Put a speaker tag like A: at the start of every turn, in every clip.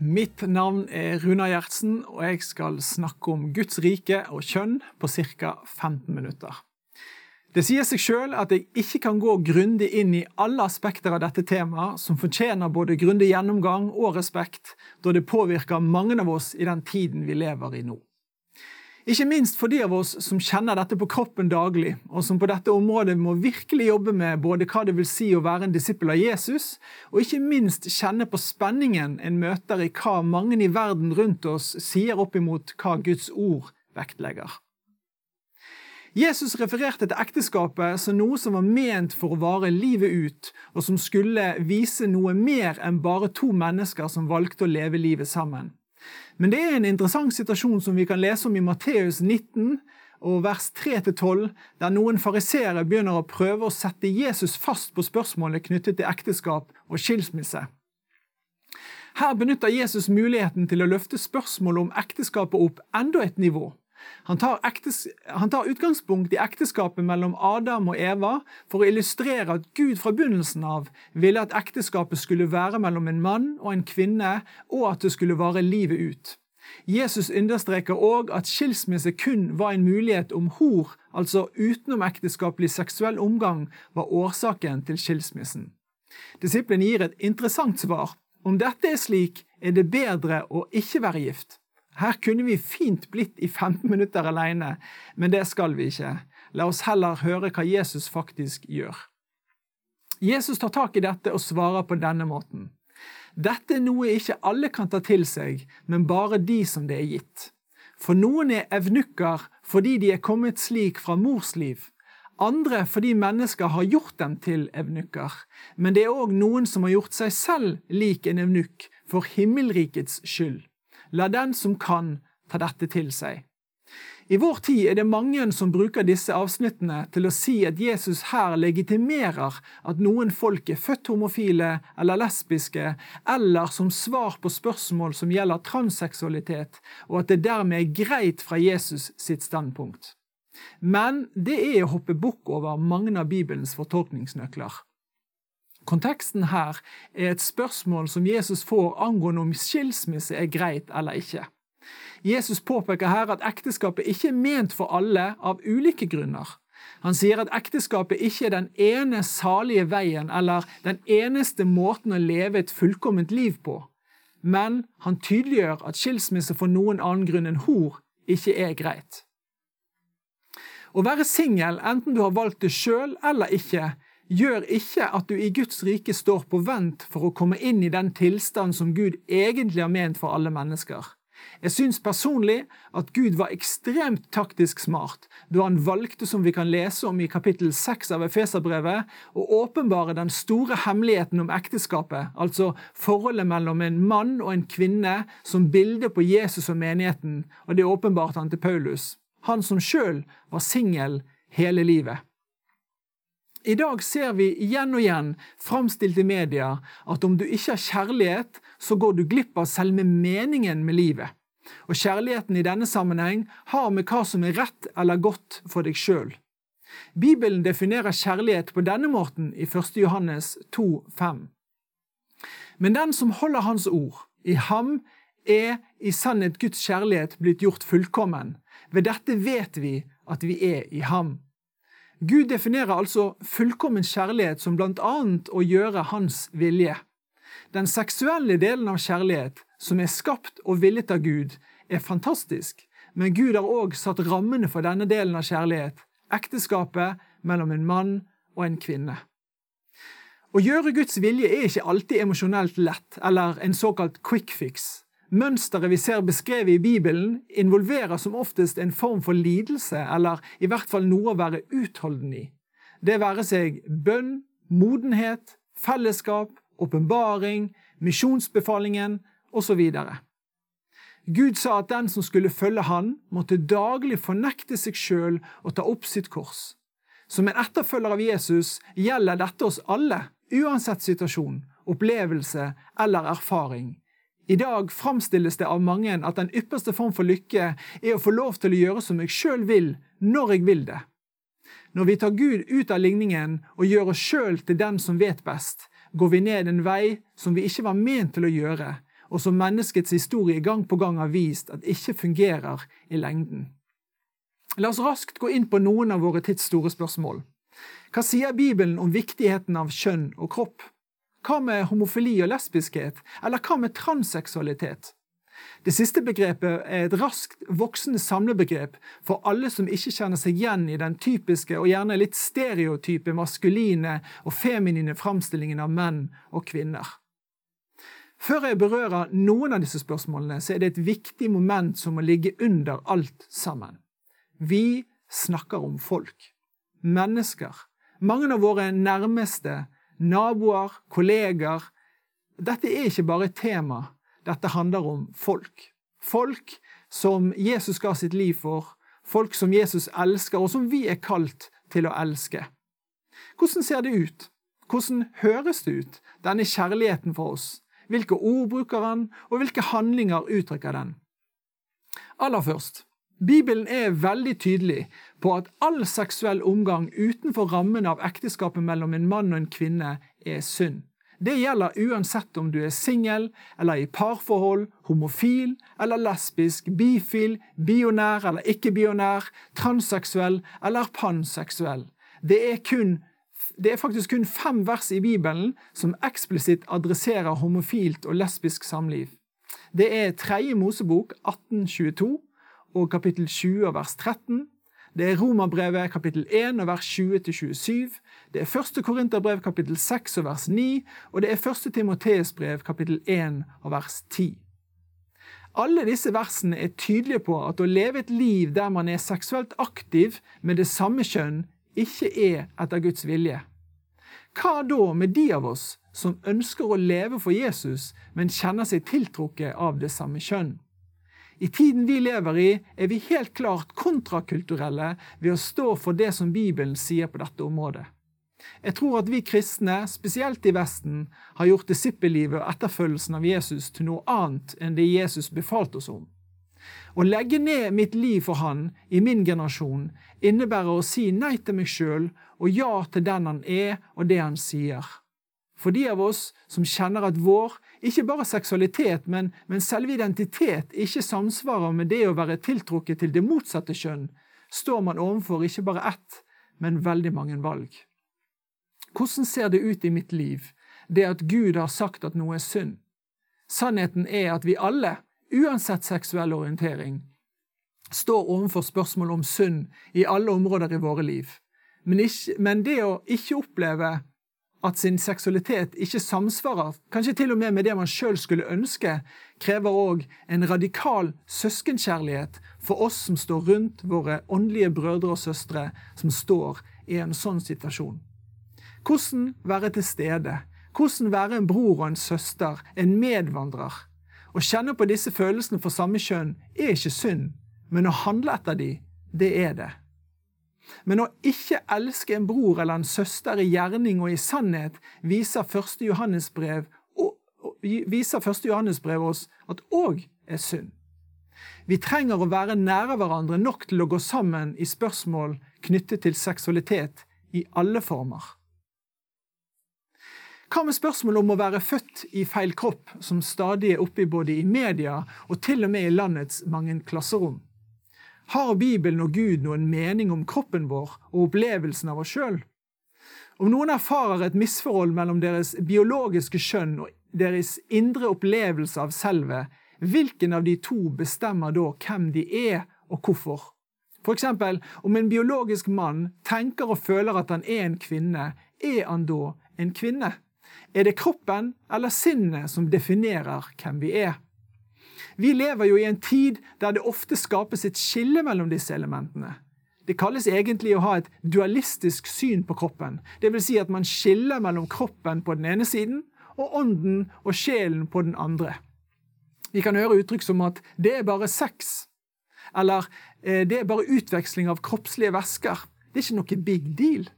A: mitt navn er Runa Gjertsen, og jeg skal snakke om Guds rike og kjønn på ca. 15 minutter. Det sier seg sjøl at jeg ikke kan gå grundig inn i alle aspekter av dette temaet, som fortjener både grundig gjennomgang og respekt, da det påvirker mange av oss i den tiden vi lever i nå. Ikke minst for de av oss som kjenner dette på kroppen daglig, og som på dette området må virkelig jobbe med både hva det vil si å være en disippel av Jesus, og ikke minst kjenne på spenningen en møter i hva mange i verden rundt oss sier opp imot hva Guds ord vektlegger. Jesus refererte til ekteskapet som noe som var ment for å vare livet ut, og som skulle vise noe mer enn bare to mennesker som valgte å leve livet sammen. Men det er en interessant situasjon som vi kan lese om i Matteus 19, og vers 3-12, der noen fariseere begynner å prøve å sette Jesus fast på spørsmålet knyttet til ekteskap og skilsmisse. Her benytter Jesus muligheten til å løfte spørsmålet om ekteskapet opp enda et nivå. Han tar, ektes, han tar, utgangspunkt i ekteskapet mellom Adam og Eva for å illustrere at Gud fra begynnelsen av ville at ekteskapet skulle være mellom en mann og en kvinne, og at det skulle vare livet ut. Jesus understreker òg at skilsmisse kun var en mulighet om hor, altså utenomekteskapelig seksuell omgang, var årsaken til skilsmissen. Disiplene gir et interessant svar. Om dette er slik, er det bedre å ikke være gift. Her kunne vi fint blitt i 15 minutter alene, men det skal vi ikke. La oss heller høre hva Jesus faktisk gjør. Jesus tar tak i dette og svarer på denne måten. Dette er noe ikke alle kan ta til seg, men bare de som det er gitt. For noen er evnukker fordi de er kommet slik fra mors liv, andre fordi mennesker har gjort dem til evnukker, men det er òg noen som har gjort seg selv lik en evnukk for himmelrikets skyld. La den som kan, ta dette til seg. I vår tid er det mange som bruker disse avsnittene til å si at Jesus her legitimerer at noen folk er født homofile eller lesbiske, eller som svar på spørsmål som gjelder transseksualitet, og at det dermed er greit fra Jesus sitt standpunkt. Men det er å hoppe bukk over mange av Bibelens fortolkningsnøkler. Konteksten her er et spørsmål som Jesus får angående om skilsmisse er greit eller ikke. Jesus påpeker her at ekteskapet ikke er ment for alle av ulike grunner. Han sier at ekteskapet ikke er den ene salige veien eller den eneste måten å leve et fullkomment liv på, men han tydeliggjør at skilsmisse for noen annen grunn enn hor ikke er greit. Å være singel, enten du har valgt det sjøl eller ikke, gjør ikke at du i Guds rike står på vent for å komme inn i den tilstand som Gud egentlig har ment for alle mennesker. Jeg syns personlig at Gud var ekstremt taktisk smart da han valgte, som vi kan lese om i kapittel 6 av Efeserbrevet, å åpenbare den store hemmeligheten om ekteskapet, altså forholdet mellom en mann og en kvinne, som bilde på Jesus og menigheten, og det åpenbarte han til Paulus, han som sjøl var singel hele livet. I dag ser vi igjen og igjen framstilt i media at om du ikke har kjærlighet, så går du glipp av selve meningen med livet. Og kjærligheten i denne sammenheng har med hva som er rett eller godt for deg sjøl. Bibelen definerer kjærlighet på denne måten i 1. Johannes 2,5. Men den som holder Hans ord, i ham er i sannhet Guds kjærlighet blitt gjort fullkommen. Ved dette vet vi at vi er i ham. Gud definerer altså fullkommen kjærlighet som blant annet å gjøre hans vilje. Den seksuelle delen av kjærlighet, som er skapt og villet av Gud, er fantastisk, men Gud har òg satt rammene for denne delen av kjærlighet, ekteskapet mellom en mann og en kvinne. Å gjøre Guds vilje er ikke alltid emosjonelt lett, eller en såkalt quick fix. Mønsteret vi ser beskrevet i Bibelen, involverer som oftest en form for lidelse, eller i hvert fall noe å være utholden i. Det være seg bønn, modenhet, fellesskap, åpenbaring, misjonsbefalingen osv. Gud sa at den som skulle følge Han, måtte daglig fornekte seg sjøl og ta opp sitt kors. Som en etterfølger av Jesus gjelder dette oss alle, uansett situasjon, opplevelse eller erfaring. I dag framstilles det av mange at den ypperste form for lykke er å få lov til å gjøre som jeg sjøl vil, når jeg vil det. Når vi tar Gud ut av ligningen og gjør oss sjøl til den som vet best, går vi ned en vei som vi ikke var ment til å gjøre, og som menneskets historie gang på gang har vist at ikke fungerer i lengden. La oss raskt gå inn på noen av våre tids store spørsmål. Hva sier Bibelen om viktigheten av kjønn og kropp? Hva med homofili og lesbiskhet, eller hva med transseksualitet? Det siste begrepet er et raskt voksende samlebegrep for alle som ikke kjenner seg igjen i den typiske og gjerne litt stereotype maskuline og feminine framstillingen av menn og kvinner. Før jeg berører noen av disse spørsmålene, så er det et viktig moment som må ligge under alt sammen. Vi snakker om folk. Mennesker. Mange av våre nærmeste, naboer, kolleger. Dette er ikke bare et tema, dette handler om folk. Folk som Jesus ga sitt liv for, folk som Jesus elsker, og som vi er kalt til å elske. Hvordan ser det ut? Hvordan høres det ut, denne kjærligheten for oss? Hvilke ord bruker han, og hvilke handlinger uttrykker den? Aller først, Bibelen er veldig tydelig på at all seksuell omgang utenfor rammen av ekteskapet mellom en mann og en kvinne er synd. Det gjelder uansett om du er singel eller i parforhold, homofil eller lesbisk, bifil, bionær eller ikke-bionær, transseksuell eller panseksuell. Det er kun det er faktisk kun fem vers i Bibelen som eksplisitt adresserer homofilt og lesbisk samliv. Det er tredje Mosebok 1822 og kapittel 20 og vers 13. Det er Romerbrevet kapittel 1 og vers 20-27. Det er første Korinterbrev kapittel 6 og vers 9. Og det er første Timotees brev kapittel 1 og vers 10. Alle disse versene er tydelige på at å leve et liv der man er seksuelt aktiv med det samme kjønn, ikke er etter Guds vilje. Hva da med de av oss som ønsker å leve for Jesus, men kjenner seg tiltrukket av det samme kjønn? I tiden vi lever i, er vi helt klart kontrakulturelle ved å stå for det som Bibelen sier på dette området. Jeg tror at vi kristne, spesielt i Vesten, har gjort disippellivet og etterfølgelsen av Jesus til noe annet enn det Jesus befalte oss om. Å legge ned mitt liv for Han i min generasjon innebærer å si nei til meg sjøl og ja til den Han er og det Han sier. For de av oss som kjenner at vår, ikke bare seksualitet, men, men selve identitet, ikke samsvarer med det å være tiltrukket til det motsatte kjønn, står man overfor ikke bare ett, men veldig mange valg. Hvordan ser det ut i mitt liv, det at Gud har sagt at noe er synd? Sannheten er at vi alle, uansett seksuell orientering, står overfor spørsmål om synd i alle områder i våre liv. Men, ikke, men det å ikke oppleve at sin seksualitet ikke samsvarer, kanskje til og med med det man sjøl skulle ønske, krever òg en radikal søskenkjærlighet for oss som står rundt våre åndelige brødre og søstre som står i en sånn situasjon. Hvordan være til stede? Hvordan være en bror og en søster, en medvandrer? Å kjenne på disse følelsene for samme kjønn er ikke synd, men å handle etter de, det er det. Men å ikke elske en bror eller en søster i gjerning og i sannhet viser 1. Johannesbrev, viser 1. Johannesbrev oss at òg er synd. Vi trenger å være nære hverandre nok til å gå sammen i spørsmål knyttet til seksualitet i alle former. Hva med spørsmålet om å være født i feil kropp, som stadig er oppe både i media og til og med i landets mange klasserom? Har Bibelen og Gud noen mening om kroppen vår og opplevelsen av oss sjøl? Om noen erfarer et misforhold mellom deres biologiske skjønn og deres indre opplevelse av selvet, hvilken av de to bestemmer da hvem de er, og hvorfor? For eksempel, om en biologisk mann tenker og føler at han er en kvinne, er han da en kvinne? Er det kroppen eller sinnet som definerer hvem vi er? Vi lever jo i en tid der det ofte skapes et skille mellom disse elementene. Det kalles egentlig å ha et dualistisk syn på kroppen. Vil si at man skiller mellom kroppen på den ene siden og ånden og sjelen på den andre. Vi kan høre uttrykk som at 'det er bare sex', eller eh, 'det er bare utveksling av kroppslige væsker'. Det er ikke noe big deal.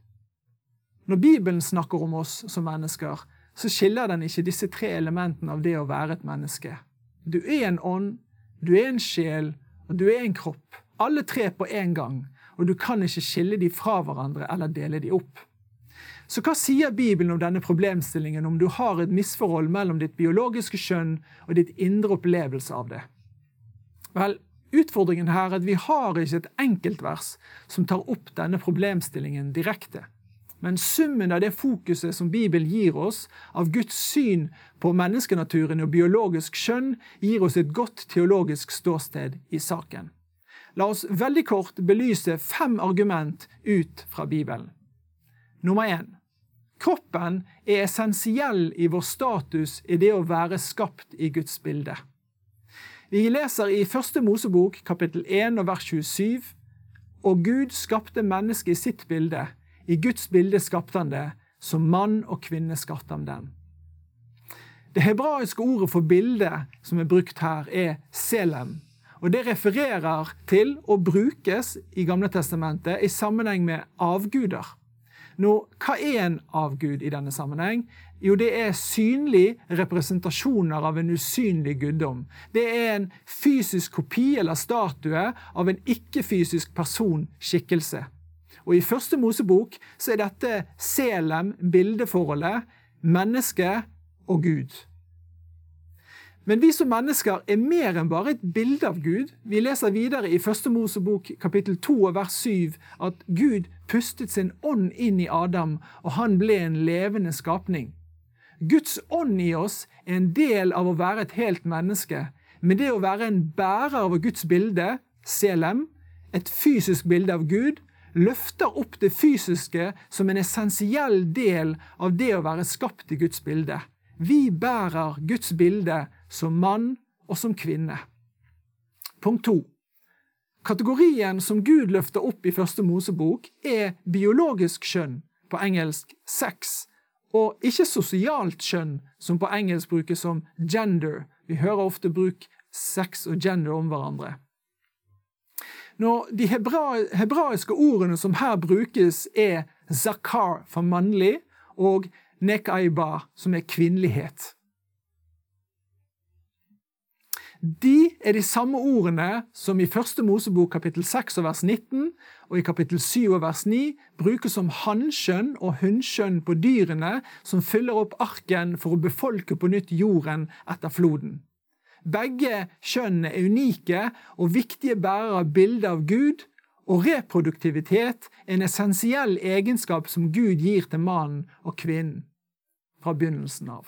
A: Når Bibelen snakker om oss som mennesker, så skiller den ikke disse tre elementene av det å være et menneske. Du er en ånd, du er en sjel, og du er en kropp. Alle tre på én gang. Og du kan ikke skille de fra hverandre eller dele de opp. Så hva sier Bibelen om denne problemstillingen om du har et misforhold mellom ditt biologiske skjønn og ditt indre opplevelse av det? Vel, utfordringen her er at vi har ikke et enkeltvers som tar opp denne problemstillingen direkte. Men summen av det fokuset som Bibelen gir oss, av Guds syn på menneskenaturen og biologisk skjønn, gir oss et godt teologisk ståsted i saken. La oss veldig kort belyse fem argument ut fra Bibelen. Nummer én. Kroppen er essensiell i vår status i det å være skapt i Guds bilde. Vi leser i Første Mosebok kapittel 1 og vers 27 og Gud skapte mennesket i sitt bilde. I Guds bilde skapte han det. Som mann og kvinne skapte han den. Det hebraiske ordet for bilde som er brukt her, er selem. Og Det refererer til og brukes i Gamle Testamentet i sammenheng med avguder. Nå, hva er en avgud i denne sammenheng? Jo, det er synlige representasjoner av en usynlig guddom. Det er en fysisk kopi eller statue av en ikke-fysisk personskikkelse. Og I første Mosebok så er dette Selem, bildeforholdet, menneske og Gud. Men vi som mennesker er mer enn bare et bilde av Gud. Vi leser videre i Første Mosebok kapittel 2 vers 7 at Gud pustet sin ånd inn i Adam, og han ble en levende skapning. Guds ånd i oss er en del av å være et helt menneske, men det å være en bærer av Guds bilde, selem, et fysisk bilde av Gud, løfter opp det fysiske som en essensiell del av det å være skapt i Guds bilde. Vi bærer Guds bilde som mann og som kvinne. Punkt to. Kategorien som Gud løfter opp i første Mosebok, er biologisk kjønn, på engelsk sex, og ikke sosialt kjønn, som på engelsk brukes som gender. Vi hører ofte bruk sex og gender om hverandre. Når de hebraiske ordene som her brukes, er zakar for mannlig og nekaiba, som er kvinnelighet. De er de samme ordene som i første Mosebok kapittel 6 og vers 19 og i kapittel 7 og vers 9 brukes som hannskjønn og hunnskjønn på dyrene som fyller opp arken for å befolke på nytt jorden etter floden. Begge kjønnene er unike og viktige bærere av bildet av Gud, og reproduktivitet er en essensiell egenskap som Gud gir til mannen og kvinnen fra begynnelsen av.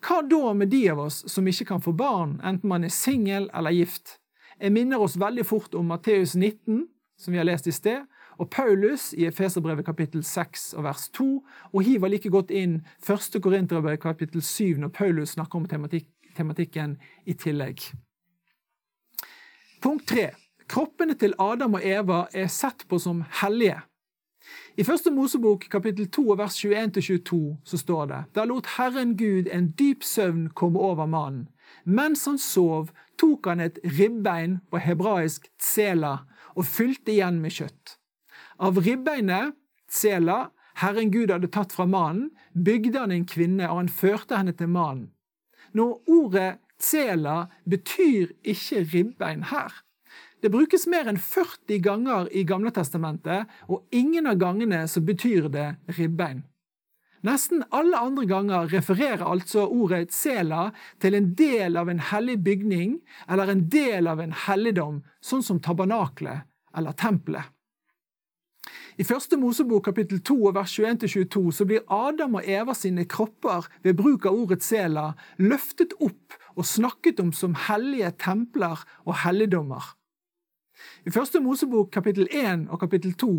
A: Hva da med de av oss som ikke kan få barn, enten man er singel eller gift? Jeg minner oss veldig fort om Matteus 19, som vi har lest i sted, og Paulus i Efeserbrevet kapittel 6 og vers 2, og hiver like godt inn 1. Korinterbrev kapittel 7 når Paulus snakker om tematikk, tematikken i tillegg. Punkt 3. Kroppene til Adam og Eva er sett på som hellige. I første Mosebok kapittel 2 vers 21-22 så står det Da lot Herren Gud en dyp søvn komme over mannen. Mens han sov, tok han et ribbein på hebraisk tsela og fylte igjen med kjøtt. Av ribbeinet, tsela, Herren Gud hadde tatt fra mannen, bygde han en kvinne, og han førte henne til mannen. Når ordet tsela betyr ikke ribbein her. Det brukes mer enn 40 ganger i Gamle testamentet, og ingen av gangene så betyr det ribbein. Nesten alle andre ganger refererer altså ordet tsela til en del av en hellig bygning eller en del av en helligdom, sånn som tabernaklet eller tempelet. I første Mosebok kapittel 2 vers 21-22 så blir Adam og Eva sine kropper ved bruk av ordet sela løftet opp og snakket om som hellige templer og helligdommer. I første Mosebok kapittel 1 og kapittel 2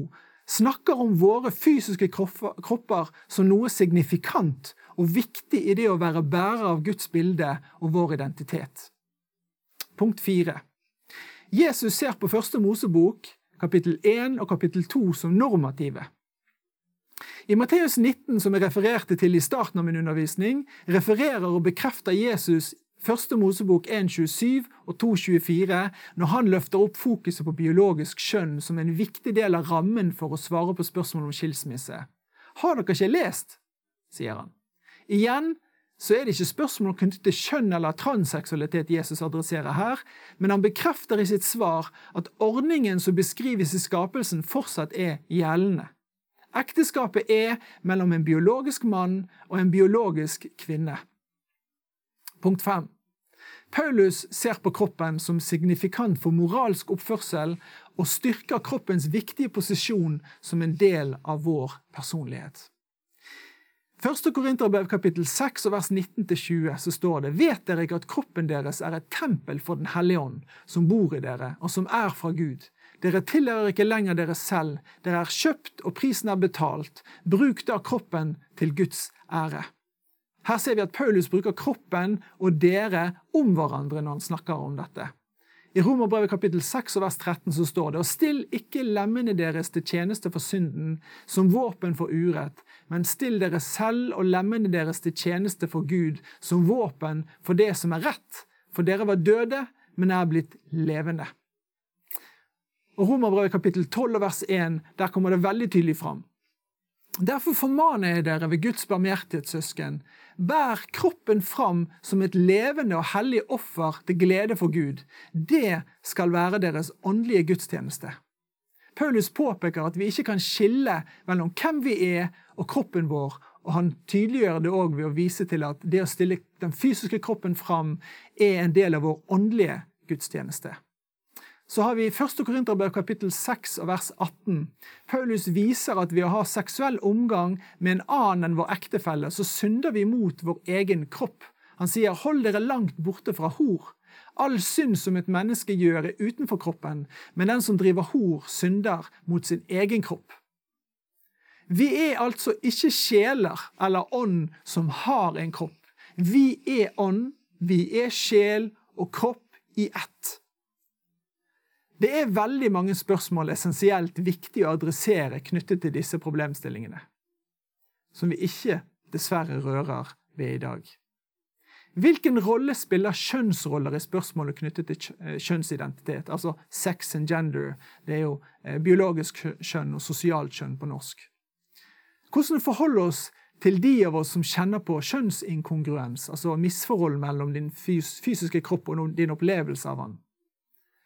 A: snakker om våre fysiske kropper som noe signifikant og viktig i det å være bærer av Guds bilde og vår identitet. Punkt 4. Jesus ser på første Mosebok kapittel 1 og kapittel 2 som normative. I Matteus 19, som jeg refererte til i starten av min undervisning, refererer og bekrefter Jesus Første Mosebok 1.27 og 2.24, når han løfter opp fokuset på biologisk kjønn som en viktig del av rammen for å svare på spørsmål om skilsmisse. Har dere ikke lest? sier han. Igjen så er det ikke spørsmål knyttet til kjønn eller transseksualitet Jesus adresserer her, men han bekrefter i sitt svar at ordningen som beskrives i skapelsen, fortsatt er gjeldende. Ekteskapet er mellom en biologisk mann og en biologisk kvinne. Punkt 5. Paulus ser på kroppen som signifikant for moralsk oppførsel og styrker kroppens viktige posisjon som en del av vår personlighet. 1. Korinterbrev kapittel 6 og vers 19-20 så står det Vet dere ikke at kroppen deres er et tempel for Den hellige ånd, som bor i dere, og som er fra Gud? Dere tilhører ikke lenger dere selv, dere er kjøpt og prisen er betalt. Bruk da kroppen til Guds ære. Her ser vi at Paulus bruker kroppen og dere om hverandre når han snakker om dette. I Romerbrevet kapittel 6 og vers 13 så står det og still ikke lemmene deres til tjeneste for synden som våpen for urett, men still dere selv og lemmene deres til tjeneste for Gud som våpen for det som er rett, for dere var døde, men er blitt levende. Og Romerbrevet kapittel 12 og vers 1, der kommer det veldig tydelig fram. Derfor formaner jeg dere ved Guds barmhjertighetssøsken, bær kroppen fram som et levende og hellig offer til glede for Gud. Det skal være deres åndelige gudstjeneste. Paulus påpeker at vi ikke kan skille mellom hvem vi er og kroppen vår, og han tydeliggjør det òg ved å vise til at det å stille den fysiske kroppen fram er en del av vår åndelige gudstjeneste så har vi 1. Korinterbrev kapittel 6 og vers 18. Paulus viser at ved å ha seksuell omgang med en annen enn vår ektefelle, så synder vi mot vår egen kropp. Han sier 'hold dere langt borte fra hor'. All synd som et menneske gjør, er utenfor kroppen, men den som driver hor, synder mot sin egen kropp. Vi er altså ikke sjeler eller ånd som har en kropp. Vi er ånd, vi er sjel og kropp i ett. Det er veldig mange spørsmål essensielt viktig å adressere knyttet til disse problemstillingene, som vi ikke dessverre rører ved i dag. Hvilken rolle spiller kjønnsroller i spørsmålet knyttet til eh, kjønnsidentitet, altså sex and gender, det er jo eh, biologisk kjønn og sosialt kjønn på norsk? Hvordan forholde oss til de av oss som kjenner på kjønnsinkongruens, altså misforhold mellom din fysiske kropp og din opplevelse av den?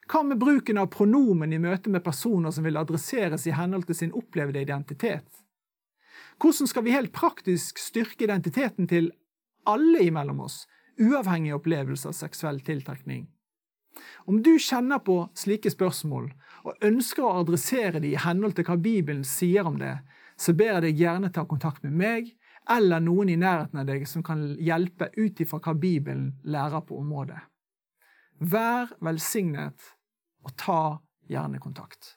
A: Hva med bruken av pronomen i møte med personer som vil adresseres i henhold til sin opplevde identitet? Hvordan skal vi helt praktisk styrke identiteten til alle imellom oss, uavhengig av opplevelse av seksuell tiltrekning? Om du kjenner på slike spørsmål og ønsker å adressere de i henhold til hva Bibelen sier om det, så ber jeg deg gjerne ta kontakt med meg eller noen i nærheten av deg som kan hjelpe ut ifra hva Bibelen lærer på området. Vær velsignet og ta gjerne kontakt.